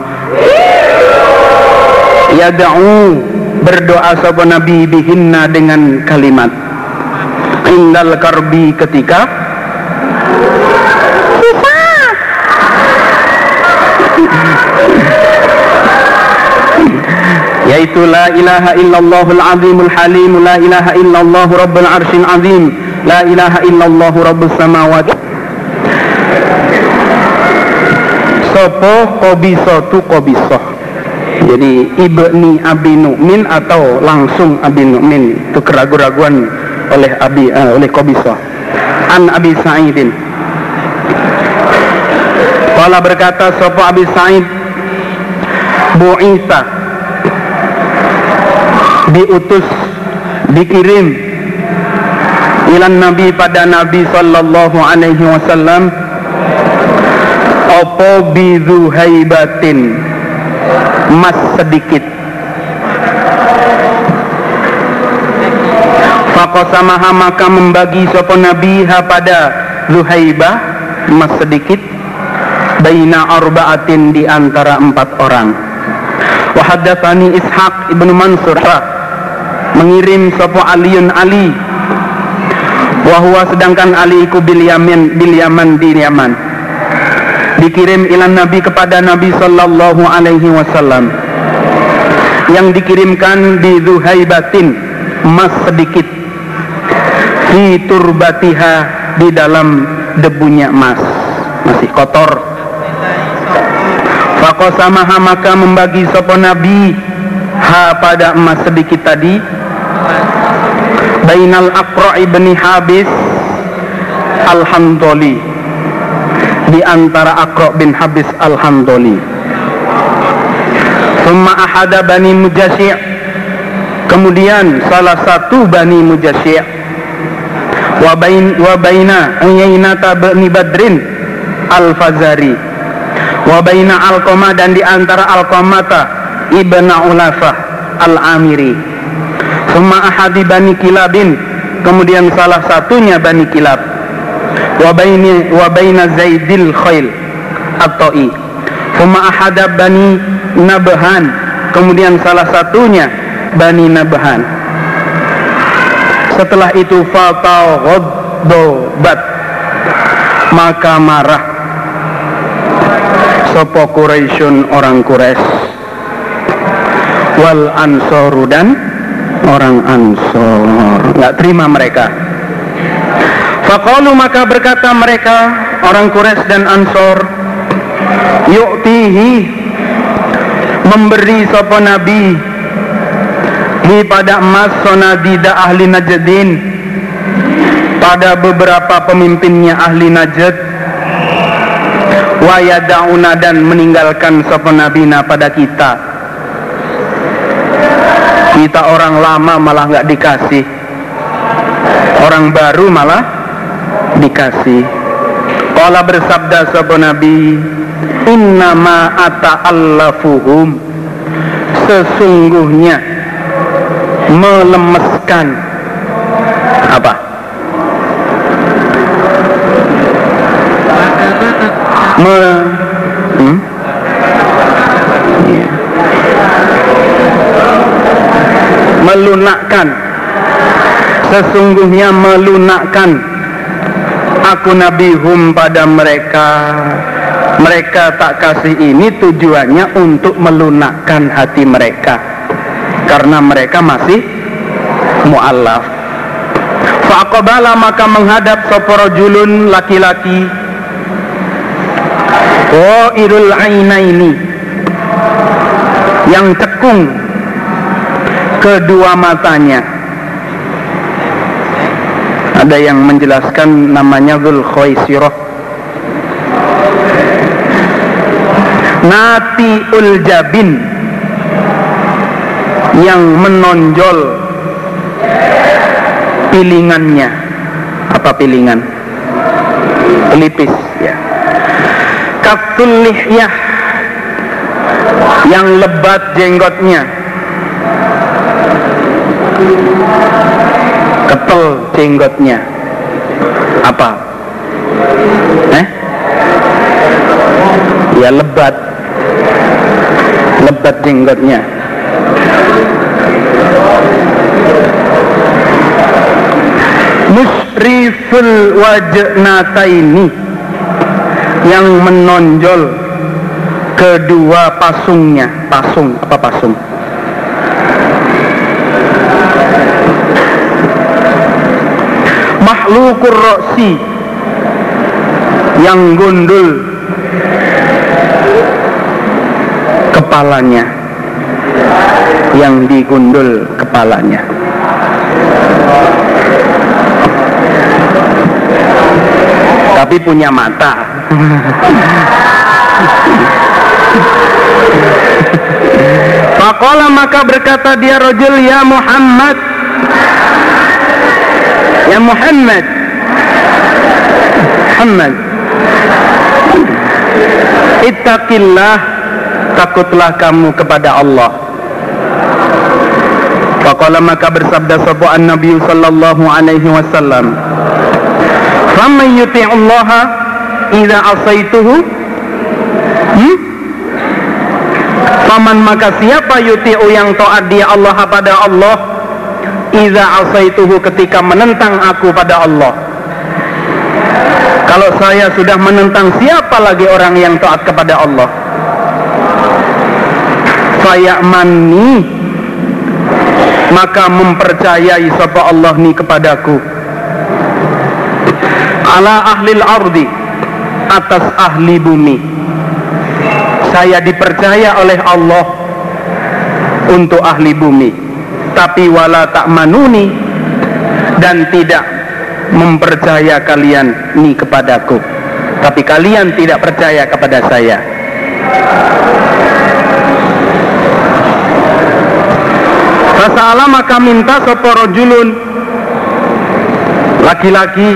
Yad'u berdoa sapa nabi bihinna dengan kalimat. Indal karbi ketika yaitu la ilaha illallahul azimul halim la ilaha illallah rabbul arsyil azim la ilaha illallah rabbus samawati sopo kobiso tu kobiso. Jadi ibni abi nu'min atau langsung abi nu'min itu keraguan-raguan oleh abi uh, oleh kobiso. An abi sa'idin. Kala berkata sopo abi sa'id? Bu Isa diutus dikirim ilan nabi pada nabi sallallahu alaihi wasallam opo bizuhaibatin emas sedikit. Fakosamaha maka membagi sopo nabi ha pada zuhaibah emas sedikit baina arba'atin di antara empat orang. Wahadatsani Ishaq ibnu Mansur mengirim sopo Aliun Ali. Wahwa sedangkan Ali iku bil Yaman bil dikirim ilan Nabi kepada Nabi Sallallahu Alaihi Wasallam. Yang dikirimkan di Zuhaibatin emas sedikit. Di turbatiha di dalam debunya emas masih kotor. Fakosamaha maka membagi sopo nabi ha pada emas sedikit tadi Bainal Aqra ibni Habis Al-Handoli Di antara Aqra bin Habis Al-Handoli Thumma ahada bani Mujasyi' Kemudian salah satu bani Mujasyi' Wabain, wabaina Uyainata bani Badrin Al-Fazari. Wabaina Al-Qamah dan di antara Al-Qamata Ibna Ulafah Al-Amiri Summa ahadi Bani Kilabin. Kemudian salah satunya Bani Kilab. Wabaini Wabaina Zaidil Khail At-Ta'i. Summa ahada Bani Nabhan. Kemudian salah satunya Bani Nabhan. Setelah itu Fatau Ghaddobat Maka marah. Sopo Quraisyun orang Quraisy. Wal ansoru dan orang ansor. Nggak terima mereka. Fakalu maka berkata mereka orang Quraisy dan ansor yuktihi memberi sopo nabi hi pada emas sonadida ahli najdin pada beberapa pemimpinnya ahli najd. Wayadauna dan meninggalkan sopan nabina pada kita kita orang lama malah nggak dikasih. Orang baru malah dikasih. Kala bersabda sopan nabi innama ata'allafuhum. Sesungguhnya melemeskan apa? Me, hmm? Melunakkan. Sesungguhnya melunakkan. Aku nabi hum pada mereka. Mereka tak kasih ini tujuannya untuk melunakkan hati mereka. Karena mereka masih mu'allaf. Faqabala maka menghadap soporojulun laki-laki. Qairul ini yang cekung kedua matanya. Ada yang menjelaskan namanya Dhul Khaisirah. Ul Jabin. Yang menonjol pilingannya. Apa pilingan? Pelipis ya. Katul lihyah yang lebat jenggotnya ketel jenggotnya apa? Eh? Ya lebat. Lebat jenggotnya musriful wajnataini yang menonjol kedua pasungnya. Pasung apa pasung makhlukur roksi yang gundul. Kepalanya. Yang digundul kepalanya. Tapi punya mata. Fakola maka berkata dia rojul ya Muhammad Ya Muhammad Muhammad Ittaqillah Takutlah kamu kepada Allah. Fakola maka bersabda sebuah Nabi sallallahu alaihi wasallam Faman yuti'ullaha idza asaituhu? Hmm? Paman maka siapa yuti'u yang taat dia Allah pada Allah Iza asaituhu ketika menentang aku pada Allah. Kalau saya sudah menentang siapa lagi orang yang taat kepada Allah? Fayamani maka mempercayai sapa Allah ni kepadaku. Ala ahli ardi atas ahli bumi. Saya dipercaya oleh Allah untuk ahli bumi tapi wala tak manuni dan tidak mempercaya kalian ni kepadaku. Tapi kalian tidak percaya kepada saya. Fasa'ala maka minta soporo julun laki-laki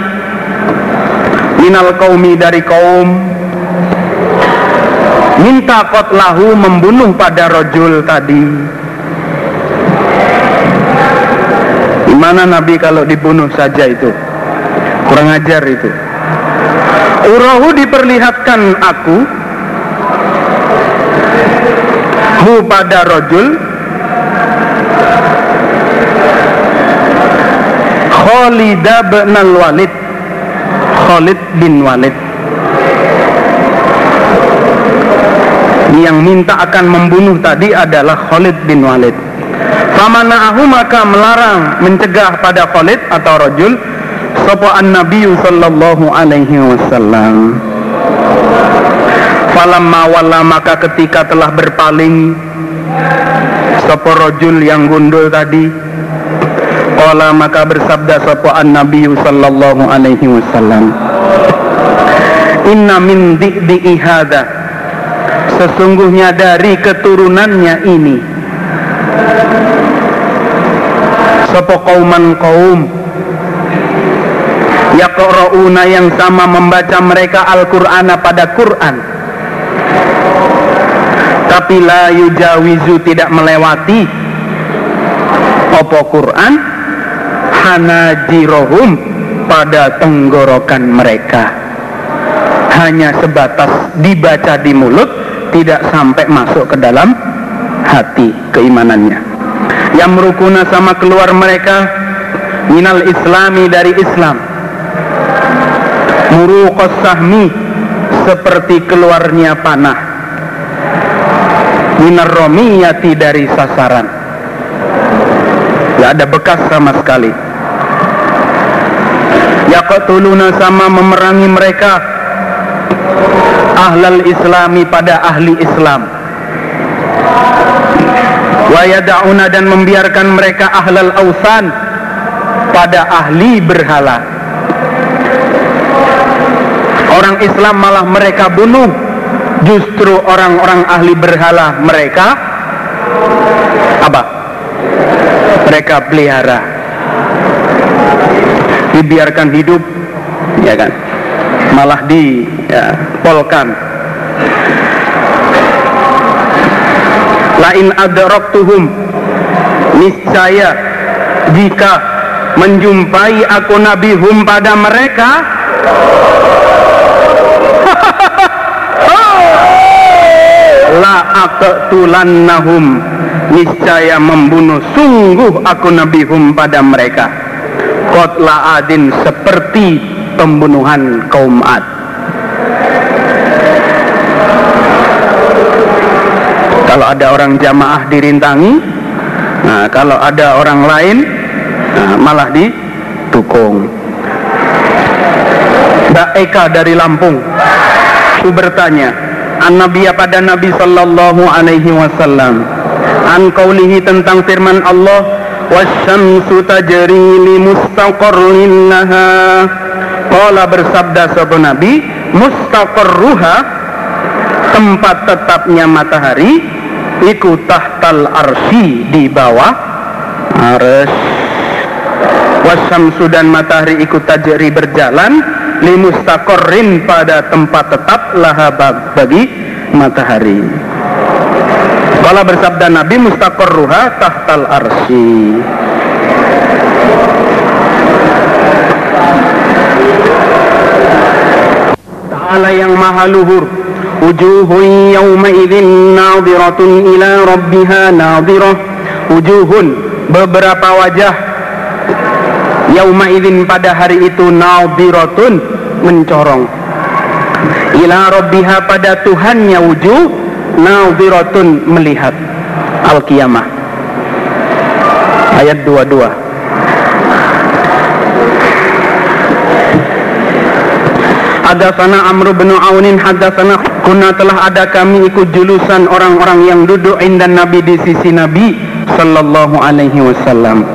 minal kaumi dari kaum minta kotlahu membunuh pada rojul tadi Gimana Nabi kalau dibunuh saja itu? Kurang ajar itu. Urahu diperlihatkan aku hu pada rojul Khalid bin Walid Khalid bin Walid yang minta akan membunuh tadi adalah Khalid bin Walid Famana'ahu maka melarang mencegah pada Khalid atau rajul sapa an-nabi sallallahu alaihi wasallam. Falamma walla maka ketika telah berpaling sapa rajul yang gundul tadi Qala maka bersabda sapa an-nabi sallallahu alaihi wasallam. Inna min di'i hadza Sesungguhnya dari keturunannya ini sapa kauman kaum yaqra'una yang sama membaca mereka Al-Qur'ana pada Quran. Tapi la yujawizu tidak melewati apa Quran. Hanajirohum pada tenggorokan mereka. Hanya sebatas dibaca di mulut tidak sampai masuk ke dalam hati keimanannya yang merukuna sama keluar mereka minal islami dari Islam. Muruqas sahmi seperti keluarnya panah. Minar romiyati dari sasaran. Tidak ada bekas sama sekali. Yaqtuluna sama memerangi mereka. Ahlal islami pada ahli Islam wa yada'una dan membiarkan mereka ahlal ausan pada ahli berhala. Orang Islam malah mereka bunuh. Justru orang-orang ahli berhala mereka apa? Mereka pelihara. Dibiarkan hidup ya kan? Malah di ya, polkan lain adraktuhum. Niscaya jika menjumpai aku nabi hum pada mereka la aqtulannahum. Niscaya membunuh sungguh aku nabi hum pada mereka. Kotla adin seperti pembunuhan kaum ad kalau ada orang jamaah dirintangi nah, kalau ada orang lain nah, malah ditukung. Mbak Eka dari Lampung itu bertanya an Nabi pada Nabi Sallallahu Alaihi Wasallam? An kaulihi tentang firman Allah wasyamsu tajri li mustaqarrin laha. Qala bersabda sahabat Nabi mustaqarruha tempat tetapnya matahari iku tahtal arsi di bawah. Ars wasamsu dan matahari ikut tajri berjalan. Limustaqorrin pada tempat tetap laha bagi matahari. Kala bersabda Nabi mustaqorruha tahtal arsi. Ta'ala yang maha luhur وجوه يومئذ ناظرة إلى ربها ناظرة وجوه beberapa wajah yauma idzin pada hari itu nadiratun mencorong ila rabbiha pada Tuhannya wujud nadiratun melihat Al-Qiyamah ayat 22 Hadasana Amr bin Aunin hadasana kuna telah ada kami ikut julusan orang-orang yang duduk indah Nabi di sisi Nabi sallallahu alaihi wasallam.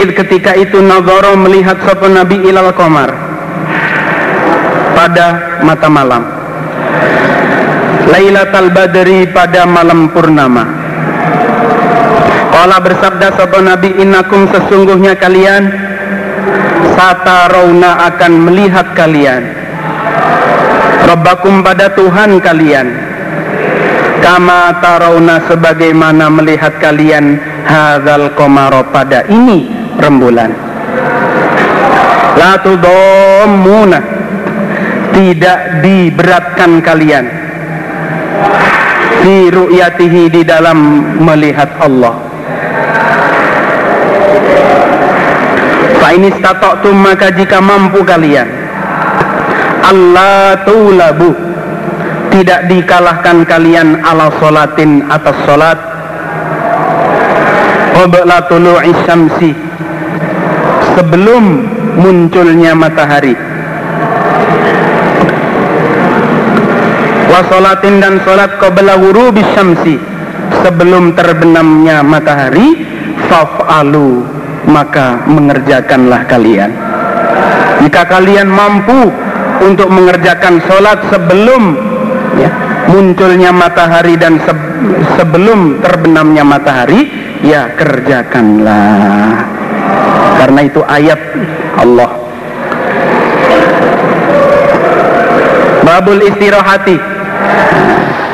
Id ketika itu Nazaro melihat sapa Nabi ilal komar pada mata malam. Lailatul Badri pada malam purnama. Kala bersabda sapa Nabi innakum sesungguhnya kalian rauna akan melihat kalian Rabbakum pada Tuhan kalian. Kama tarawna sebagaimana melihat kalian Hadal komaro pada ini rembulan. La tudomuna Tidak diberatkan kalian. Fi ru'yatihi di dalam melihat Allah. Ini statoktum maka jika mampu kalian Allah tulabu tidak dikalahkan kalian ala solatin atas solat qabla tulu'i syamsi. Sebelum munculnya matahari. Wa solatin dan solat qabla wurubi syamsi. Sebelum terbenamnya matahari faf'alu. Maka mengerjakanlah kalian. Jika kalian mampu untuk mengerjakan sholat sebelum ya, munculnya matahari dan se sebelum terbenamnya matahari ya kerjakanlah. Karena itu ayat Allah. Babul istirahati